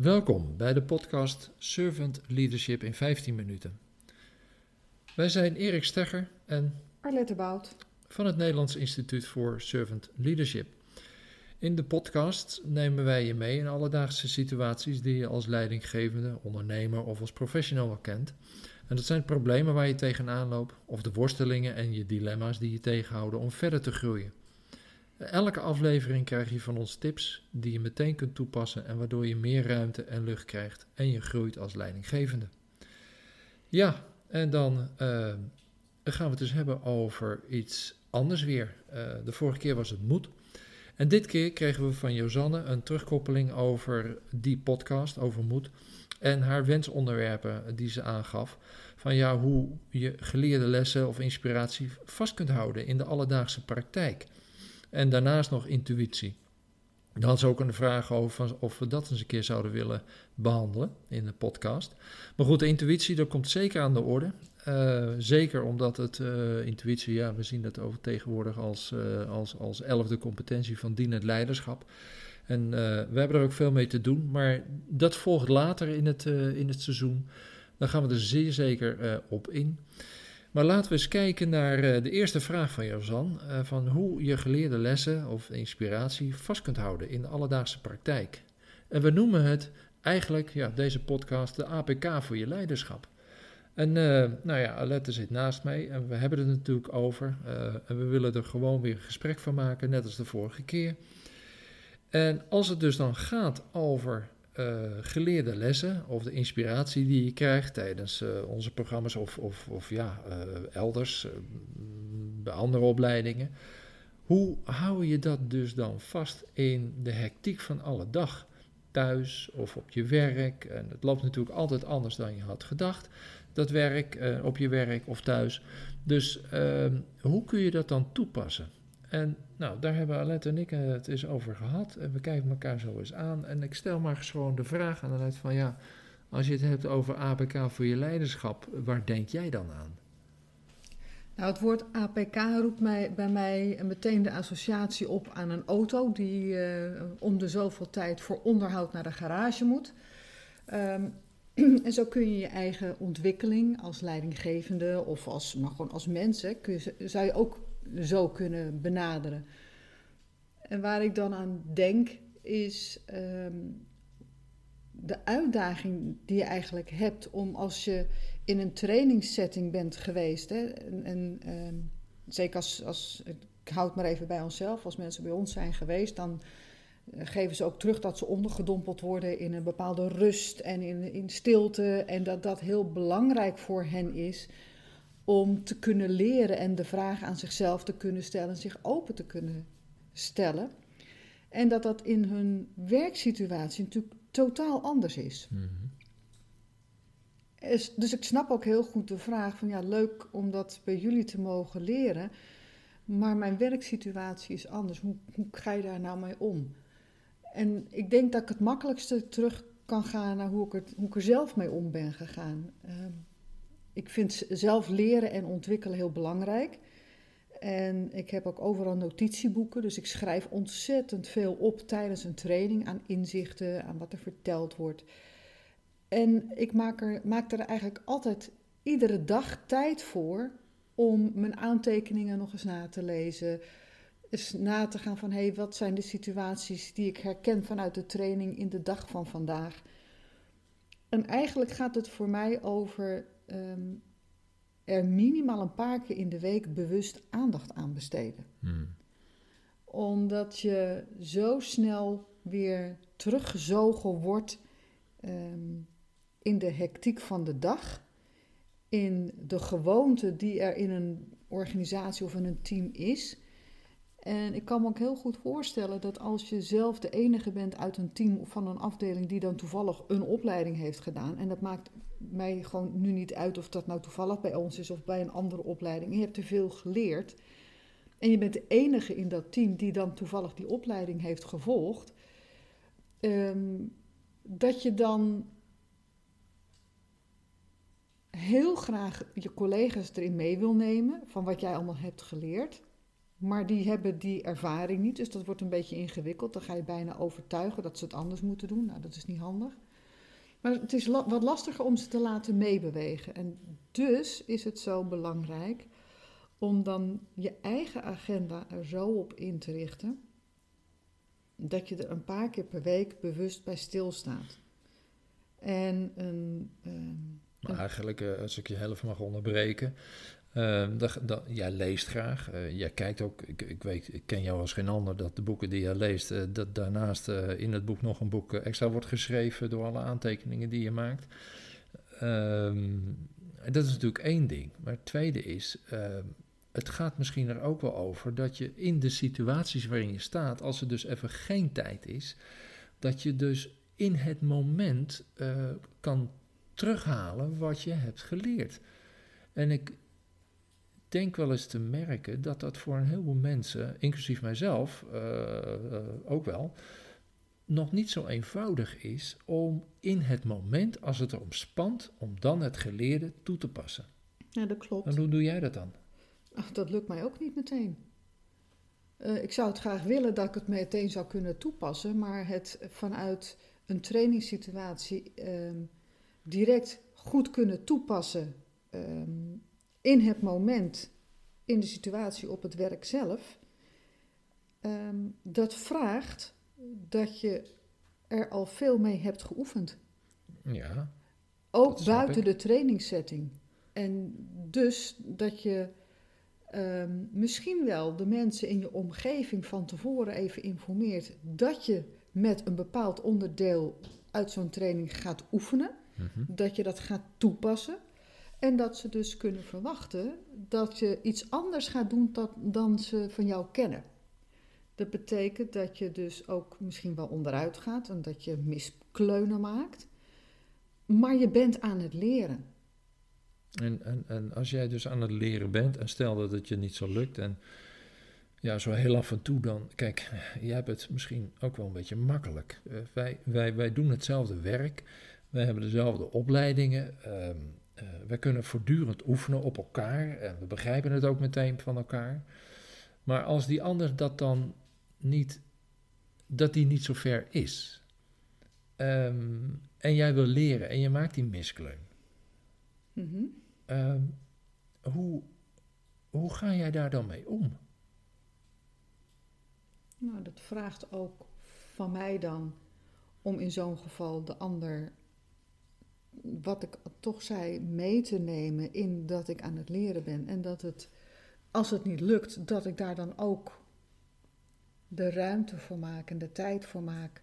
Welkom bij de podcast Servant Leadership in 15 minuten. Wij zijn Erik Stegger en Arlette Bout van het Nederlands Instituut voor Servant Leadership. In de podcast nemen wij je mee in alledaagse situaties die je als leidinggevende, ondernemer of als professional wel kent. En dat zijn problemen waar je tegenaan loopt, of de worstelingen en je dilemma's die je tegenhouden om verder te groeien. Elke aflevering krijg je van ons tips die je meteen kunt toepassen en waardoor je meer ruimte en lucht krijgt en je groeit als leidinggevende. Ja, en dan uh, gaan we het dus hebben over iets anders weer. Uh, de vorige keer was het moed. En dit keer kregen we van Josanne een terugkoppeling over die podcast, over moed. En haar wensonderwerpen die ze aangaf. Van ja, hoe je geleerde lessen of inspiratie vast kunt houden in de alledaagse praktijk. En daarnaast nog intuïtie. Dan ze ook een vraag over of we dat eens een keer zouden willen behandelen in de podcast. Maar goed, de intuïtie, dat komt zeker aan de orde. Uh, zeker omdat het uh, intuïtie, ja, we zien dat over tegenwoordig als, uh, als, als elfde competentie van dienend leiderschap. En we hebben er ook veel mee te doen, maar dat volgt later in het, in het seizoen. Dan gaan we er zeer zeker op in. Maar laten we eens kijken naar de eerste vraag van Jozan: van hoe je geleerde lessen of inspiratie vast kunt houden in de alledaagse praktijk. En we noemen het eigenlijk, ja, deze podcast, de APK voor je leiderschap. En uh, nou ja, Alette zit naast mij en we hebben het natuurlijk over. En we willen er gewoon weer een gesprek van maken, net als de vorige keer. En als het dus dan gaat over uh, geleerde lessen of de inspiratie die je krijgt tijdens onze programma's of, of, of ja, elders, bij andere opleidingen. Hoe hou je dat dus dan vast in de hectiek van alle dag? Thuis of op je werk. En het loopt natuurlijk altijd anders dan je had gedacht dat werk, op je werk of thuis. Dus uh, hoe kun je dat dan toepassen? En nou, daar hebben Alette en ik het eens over gehad. En we kijken elkaar zo eens aan. En ik stel maar gewoon de vraag aan Alette van ja, als je het hebt over APK voor je leiderschap, waar denk jij dan aan? Nou, het woord APK roept mij, bij mij meteen de associatie op aan een auto die uh, om de zoveel tijd voor onderhoud naar de garage moet. Um, En zo kun je je eigen ontwikkeling als leidinggevende of als, maar gewoon als mensen, kun je, zou je ook zo kunnen benaderen. En waar ik dan aan denk, is um, de uitdaging die je eigenlijk hebt om als je in een trainingssetting bent geweest, hè, en, en um, zeker als, als, ik houd maar even bij onszelf, als mensen bij ons zijn geweest, dan eh, geven ze ook terug dat ze ondergedompeld worden in een bepaalde rust en in, in stilte. En dat dat heel belangrijk voor hen is om te kunnen leren en de vraag aan zichzelf te kunnen stellen, zich open te kunnen stellen. En dat dat in hun werksituatie natuurlijk totaal anders is. Mm-hmm. Dus ik snap ook heel goed de vraag van ja, leuk om dat bij jullie te mogen leren. Maar mijn werksituatie is anders. Hoe, hoe ga je daar nou mee om? En ik denk dat ik het makkelijkste terug kan gaan naar hoe ik, het, hoe ik er zelf mee om ben gegaan. Uh, ik vind zelf leren en ontwikkelen heel belangrijk. En ik heb ook overal notitieboeken, dus ik schrijf ontzettend veel op tijdens een training aan inzichten, aan wat er verteld wordt. En ik maak er, maak er eigenlijk altijd iedere dag tijd voor om mijn aantekeningen nog eens na te lezen, is na te gaan van hé, hey, wat zijn de situaties die ik herken vanuit de training in de dag van vandaag. En eigenlijk gaat het voor mij over um, er minimaal een paar keer in de week bewust aandacht aan besteden. Hmm. Omdat je zo snel weer teruggezogen wordt um, in de hectiek van de dag, in de gewoonte die er in een organisatie of in een team is en ik kan me ook heel goed voorstellen dat als je zelf de enige bent uit een team of van een afdeling die dan toevallig een opleiding heeft gedaan, en dat maakt mij gewoon nu niet uit of dat nou toevallig bij ons is of bij een andere opleiding, je hebt te veel geleerd, en je bent de enige in dat team die dan toevallig die opleiding heeft gevolgd, um, dat je dan heel graag je collega's erin mee wil nemen van wat jij allemaal hebt geleerd. Maar die hebben die ervaring niet, dus dat wordt een beetje ingewikkeld. Dan ga je bijna overtuigen dat ze het anders moeten doen. Nou, dat is niet handig. Maar het is wat lastiger om ze te laten meebewegen. En dus is het zo belangrijk om dan je eigen agenda er zo op in te richten dat je er een paar keer per week bewust bij stilstaat. En een, eigenlijk, eh, als ik je helft mag onderbreken. dat, dat, jij leest graag. eh, jij kijkt ook. Ik, ik weet, ik ken jou als geen ander. Dat de boeken die jij leest. eh, dat daarnaast in het boek nog een boek extra wordt geschreven. door alle aantekeningen die je maakt. Ehm, dat is natuurlijk één ding. Maar het tweede is. ehm, het gaat misschien er ook wel over dat je in de situaties waarin je staat. als er dus even geen tijd is. dat je dus in het moment kan terughalen wat je hebt geleerd. En ik denk wel eens te merken dat dat voor een heleboel mensen, inclusief mijzelf eh, eh, ook wel, nog niet zo eenvoudig is om in het moment, als het erom spant, om dan het geleerde toe te passen. ja, dat klopt. En hoe doe jij dat dan? Ach, dat lukt mij ook niet meteen. Eh, ik zou het graag willen dat ik het meteen zou kunnen toepassen, maar het vanuit een trainingssituatie ehm, direct goed kunnen toepassen ehm, in het moment, in de situatie op het werk zelf, ehm, dat vraagt dat je er al veel mee hebt geoefend. Ja, Ook buiten ik. de trainingssetting. En dus dat je ehm, misschien wel de mensen in je omgeving van tevoren even informeert dat je met een bepaald onderdeel uit zo'n training gaat oefenen, mhm. dat je dat gaat toepassen en dat ze dus kunnen verwachten dat je iets anders gaat doen dat, dan ze van jou kennen. Dat betekent dat je dus ook misschien wel onderuit gaat en dat je miskleunen maakt. Maar je bent aan het leren. En, en, en als jij dus aan het leren bent en stel dat het je niet zo lukt en ja, zo heel af en toe dan, kijk, jij hebt het misschien ook wel een beetje makkelijk. Eh, wij, wij, wij doen hetzelfde werk, wij hebben dezelfde opleidingen, ehm, eh, wij kunnen voortdurend oefenen op elkaar en we begrijpen het ook meteen van elkaar. Maar als die ander dat dan niet, dat die niet zo ver is ehm, en jij wil leren en je maakt die miskleun. Mhm. Ehm, hoe, hoe ga jij daar dan mee om? Nou, dat vraagt ook van mij dan om in zo'n geval de ander, wat ik toch zei, mee te nemen in dat ik aan het leren ben. En dat het, als het niet lukt, dat ik daar dan ook de ruimte voor maak en de tijd voor maak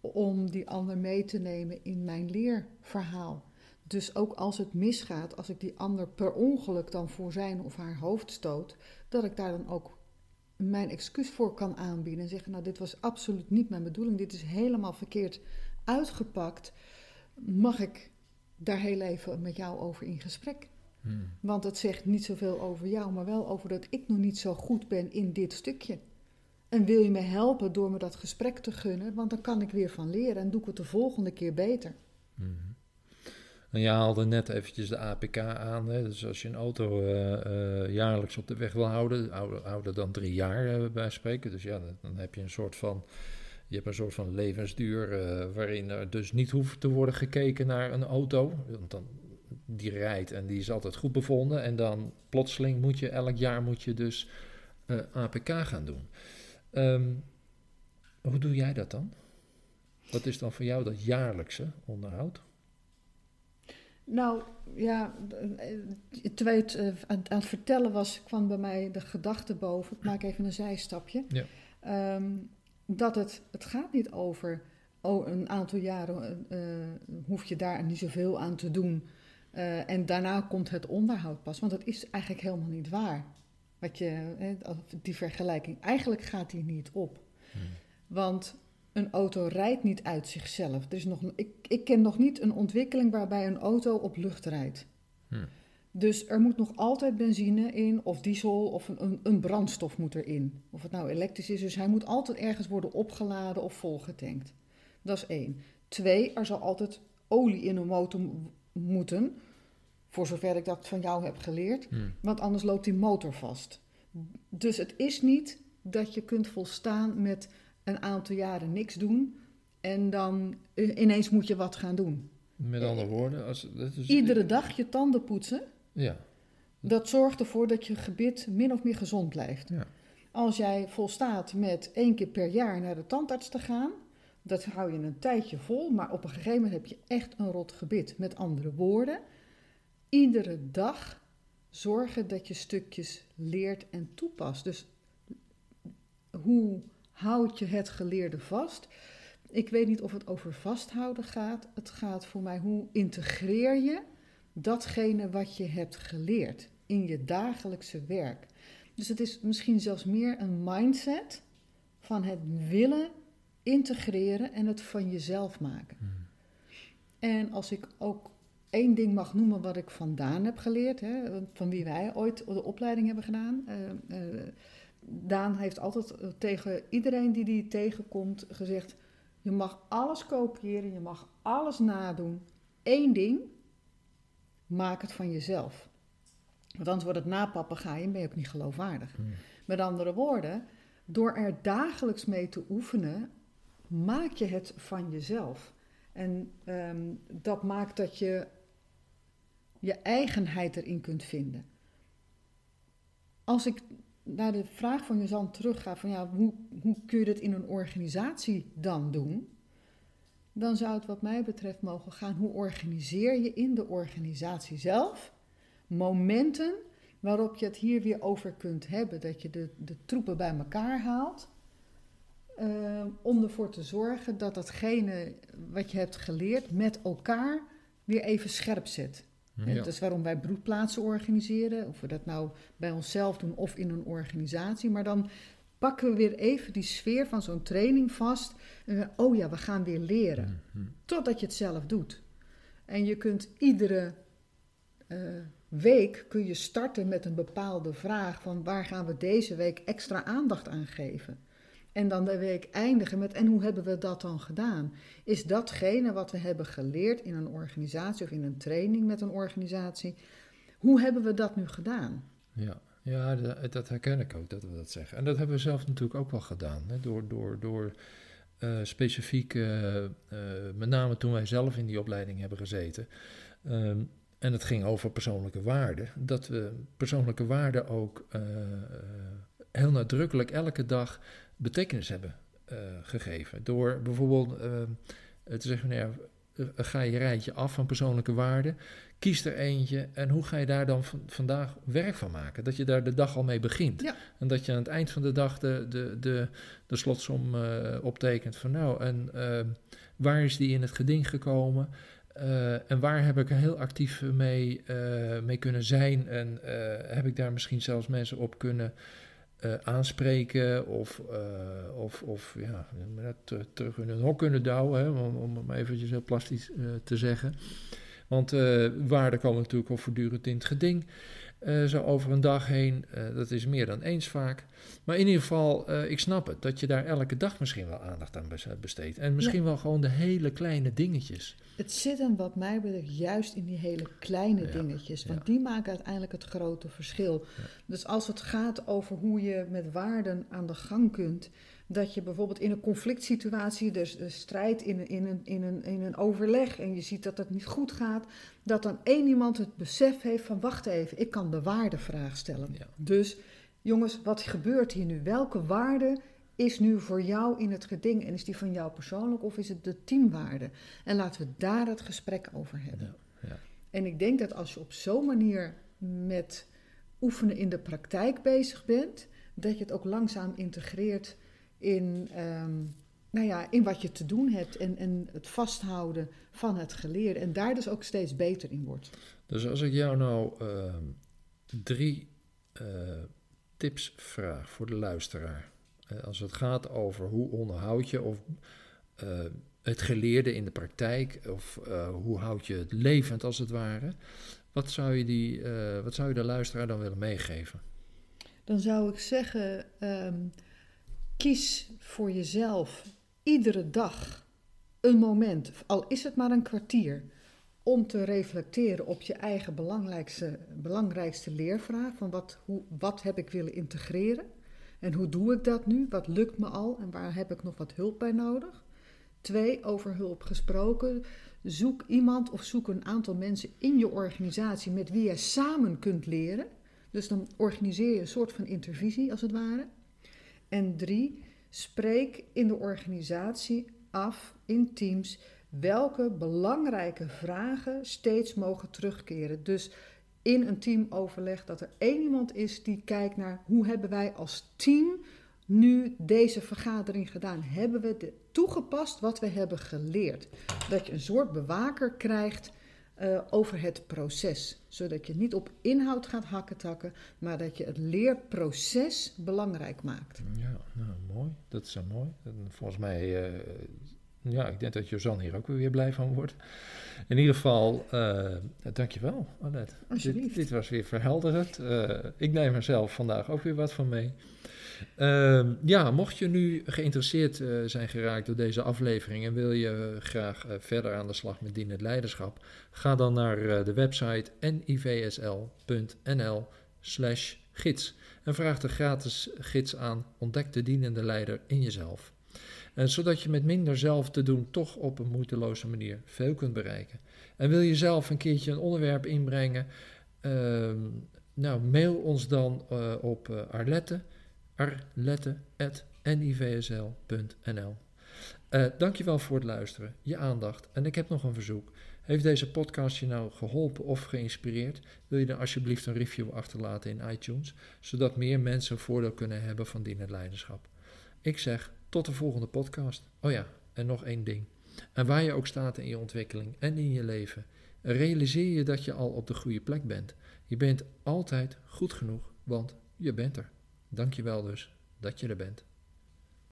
om die ander mee te nemen in mijn leerverhaal. Dus ook als het misgaat, als ik die ander per ongeluk dan voor zijn of haar hoofd stoot, dat ik daar dan ook mijn excuus voor kan aanbieden en zeggen: Nou, dit was absoluut niet mijn bedoeling, dit is helemaal verkeerd uitgepakt. Mag ik daar heel even met jou over in gesprek? Hmm. Want het zegt niet zoveel over jou, maar wel over dat ik nog niet zo goed ben in dit stukje. En wil je me helpen door me dat gesprek te gunnen? Want dan kan ik weer van leren en doe ik het de volgende keer beter. Mhm. En je haalde net eventjes de APK aan. Hè? Dus als je een auto eh, eh, jaarlijks op de weg wil houden, ouder, dan drie jaar eh, bij spreken. Dus ja, dan, dan heb je een soort van, je hebt een soort van levensduur eh, waarin er dus niet hoeft te worden gekeken naar een auto. Want dan, die rijdt en die is altijd goed bevonden. En dan plotseling moet je elk jaar moet je dus eh, APK gaan doen. Ehm, hoe doe jij dat dan? Wat is dan voor jou dat jaarlijkse onderhoud? Nou, ja, eh, terwijl het eh, aan, aan het vertellen was, kwam bij mij de gedachte boven. Ik maak even een zijstapje. Ja. Ehm, dat het, het gaat niet over, oh, een aantal jaren eh, hoef je daar niet zoveel aan te doen. eh, en daarna komt het onderhoud pas. Want dat is eigenlijk helemaal niet waar. Wat je, die vergelijking, eigenlijk gaat die niet op. Want een auto rijdt niet uit zichzelf. Er is nog, ik, ik ken nog niet een ontwikkeling waarbij een auto op lucht rijdt. Hm. Dus er moet nog altijd benzine in, of diesel, of een, een, brandstof moet erin. Of het nou elektrisch is. Dus hij moet altijd ergens worden opgeladen of volgetankt. Dat is één. Twee, er zal altijd olie in een motor moeten. Voor zover ik dat van jou heb geleerd. Hm. Want anders loopt die motor vast. Dus het is niet dat je kunt volstaan met een aantal jaren niks doen en dan ineens moet je wat gaan doen. Met andere woorden, als, dat is, Iedere dag je tanden poetsen, Ja, dat zorgt ervoor dat je gebit min of meer gezond blijft. ja. Als jij volstaat met één keer per jaar naar de tandarts te gaan, dat hou je een tijdje vol, maar op een gegeven moment heb je echt een rot gebit. Met andere woorden, iedere dag zorgen dat je stukjes leert en toepast. Dus hoe houd je het geleerde vast? Ik weet niet of het over vasthouden gaat. Het gaat voor mij hoe integreer je datgene wat je hebt geleerd in je dagelijkse werk. Dus het is misschien zelfs meer een mindset van het willen integreren en het van jezelf maken. En als ik ook één ding mag noemen wat ik vandaan heb geleerd, hè, van wie wij ooit de opleiding hebben gedaan. eh, eh, Daan heeft altijd eh, tegen iedereen die die tegenkomt gezegd: je mag alles kopiëren, je mag alles nadoen. Eén ding, maak het van jezelf. Want anders wordt het napapagaaien en ben je ook niet geloofwaardig. Met andere woorden, door er dagelijks mee te oefenen, maak je het van jezelf. En ehm, dat maakt dat je je eigenheid erin kunt vinden. Als ik naar de vraag van Jezan terugga, van ja, hoe, hoe kun je dat in een organisatie dan doen? Dan zou het wat mij betreft mogen gaan, hoe organiseer je in de organisatie zelf momenten waarop je het hier weer over kunt hebben. Dat je de, de troepen bij elkaar haalt. eh, om ervoor te zorgen dat datgene wat je hebt geleerd met elkaar weer even scherp zet. Hè, Ja. Dat is waarom wij broedplaatsen organiseren. Of we dat nou bij onszelf doen of in een organisatie. Maar dan pakken we weer even die sfeer van zo'n training vast. En oh ja, we gaan weer leren. Mhm. Totdat je het zelf doet. En je kunt iedere eh, week kun je starten met een bepaalde vraag van waar gaan we deze week extra aandacht aan geven. En dan de week eindigen met en hoe hebben we dat dan gedaan? Is datgene wat we hebben geleerd in een organisatie of in een training met een organisatie, hoe hebben we dat nu gedaan? Ja, ja dat, dat herken ik ook dat we dat zeggen. En dat hebben we zelf natuurlijk ook wel gedaan. Hè? Door, door, door eh, specifiek, eh, met name toen wij zelf in die opleiding hebben gezeten. ehm, en het ging over persoonlijke waarden. Dat we persoonlijke waarden ook eh, heel nadrukkelijk elke dag betekenis hebben gegeven. Door bijvoorbeeld eh, te zeggen, nou ga je rijtje af van persoonlijke waarden. Kies er eentje en hoe ga je daar dan van- vandaag werk van maken? Dat je daar de dag al mee begint. Ja. En dat je aan het eind van de dag de, de, de, de slotsom eh, optekent van nou, en eh, waar is die in het geding gekomen? Eh, en waar heb ik er heel actief mee, mee kunnen zijn? En heb ik daar misschien zelfs mensen op kunnen eh, aanspreken? Of, eh, of, of ja, terug in hun hok kunnen douwen, hè, om, om maar eventjes heel plastisch eh, te zeggen. Want waarden komen natuurlijk ook voortdurend in het geding. Eh, zo over een dag heen. Eh, dat is meer dan eens vaak. Maar in ieder geval, eh, ik snap het. Dat je daar elke dag misschien wel aandacht aan bes- besteedt. En misschien wel gewoon de hele kleine dingetjes. Het zit hem wat mij betreft juist in die hele kleine Ja, dingetjes. Want ja. die maken uiteindelijk het grote verschil. Dus als het gaat over hoe je met waarden aan de gang kunt. Dat je bijvoorbeeld in een conflict situatie, dus een strijd in, een- in, een, in, een, in een overleg. En je ziet dat het niet goed gaat. Dat dan één iemand het besef heeft van wacht even, ik kan de waardevraag stellen. Ja. Dus jongens, wat gebeurt hier nu? Welke waarde is nu voor jou in het geding? En is die van jou persoonlijk of is het de teamwaarde? En laten we daar het gesprek over hebben. Ja, ja. En ik denk dat als je op zo'n manier met oefenen in de praktijk bezig bent, dat je het ook langzaam integreert in, ehm, nou ja, in wat je te doen hebt en, en het vasthouden van het geleerde. En daar dus ook steeds beter in wordt. Dus als ik jou nou ehm, drie eh, tips vraag voor de luisteraar. Als het gaat over hoe onderhoud je of eh, het geleerde in de praktijk, of eh, hoe houd je het levend als het ware. Wat zou je, die, wat zou je de luisteraar dan willen meegeven? Dan zou ik zeggen, ehm, kies voor jezelf iedere dag een moment, al is het maar een kwartier, om te reflecteren op je eigen belangrijkste, belangrijkste leervraag. Van wat, hoe, wat heb ik willen integreren? En hoe doe ik dat nu? Wat lukt me al en waar heb ik nog wat hulp bij nodig? Twee, over hulp gesproken. Zoek iemand of zoek een aantal mensen in je organisatie met wie je samen kunt leren. Dus dan organiseer je een soort van intervisie als het ware. En drie, spreek in de organisatie af in teams welke belangrijke vragen steeds mogen terugkeren. Dus in een teamoverleg dat er één iemand is die kijkt naar hoe hebben wij als team nu deze vergadering gedaan? Hebben we toegepast wat we hebben geleerd? Dat je een soort bewaker krijgt uh, over het proces. Zodat je niet op inhoud gaat hakken takken, maar dat je het leerproces belangrijk maakt. Ja, nou mooi. Dat is zo mooi. volgens mij, uh, ja, ik denk dat Josan hier ook weer blij van wordt. In ieder geval, uh, dankjewel, Annette. Dit, dit, was weer verhelderend. ik neem er zelf vandaag ook weer wat van mee. Uh, ja, mocht je nu geïnteresseerd uh, zijn geraakt door deze aflevering en wil je uh, graag uh, verder aan de slag met dienend leiderschap, ga dan naar de website nivsl.nl slash gids en vraag de gratis gids aan Ontdek de dienende leider in jezelf. En zodat je met minder zelf te doen toch op een moeiteloze manier veel kunt bereiken. En wil je zelf een keertje een onderwerp inbrengen, ehm, nou mail ons dan op Arlette arlette.nivsl.nl. Uh, eh, dankjewel voor het luisteren, je aandacht. En ik heb nog een verzoek. Heeft deze podcast je nou geholpen of geïnspireerd? Wil je dan alsjeblieft een review achterlaten in iTunes, zodat meer mensen voordeel kunnen hebben van dienend leiderschap? Ik zeg tot de volgende podcast. Oh ja, en nog één ding. En waar je ook staat in je ontwikkeling en in je leven, realiseer je dat je al op de goede plek bent. Je bent altijd goed genoeg, want je bent er. Dankjewel dus dat je er bent.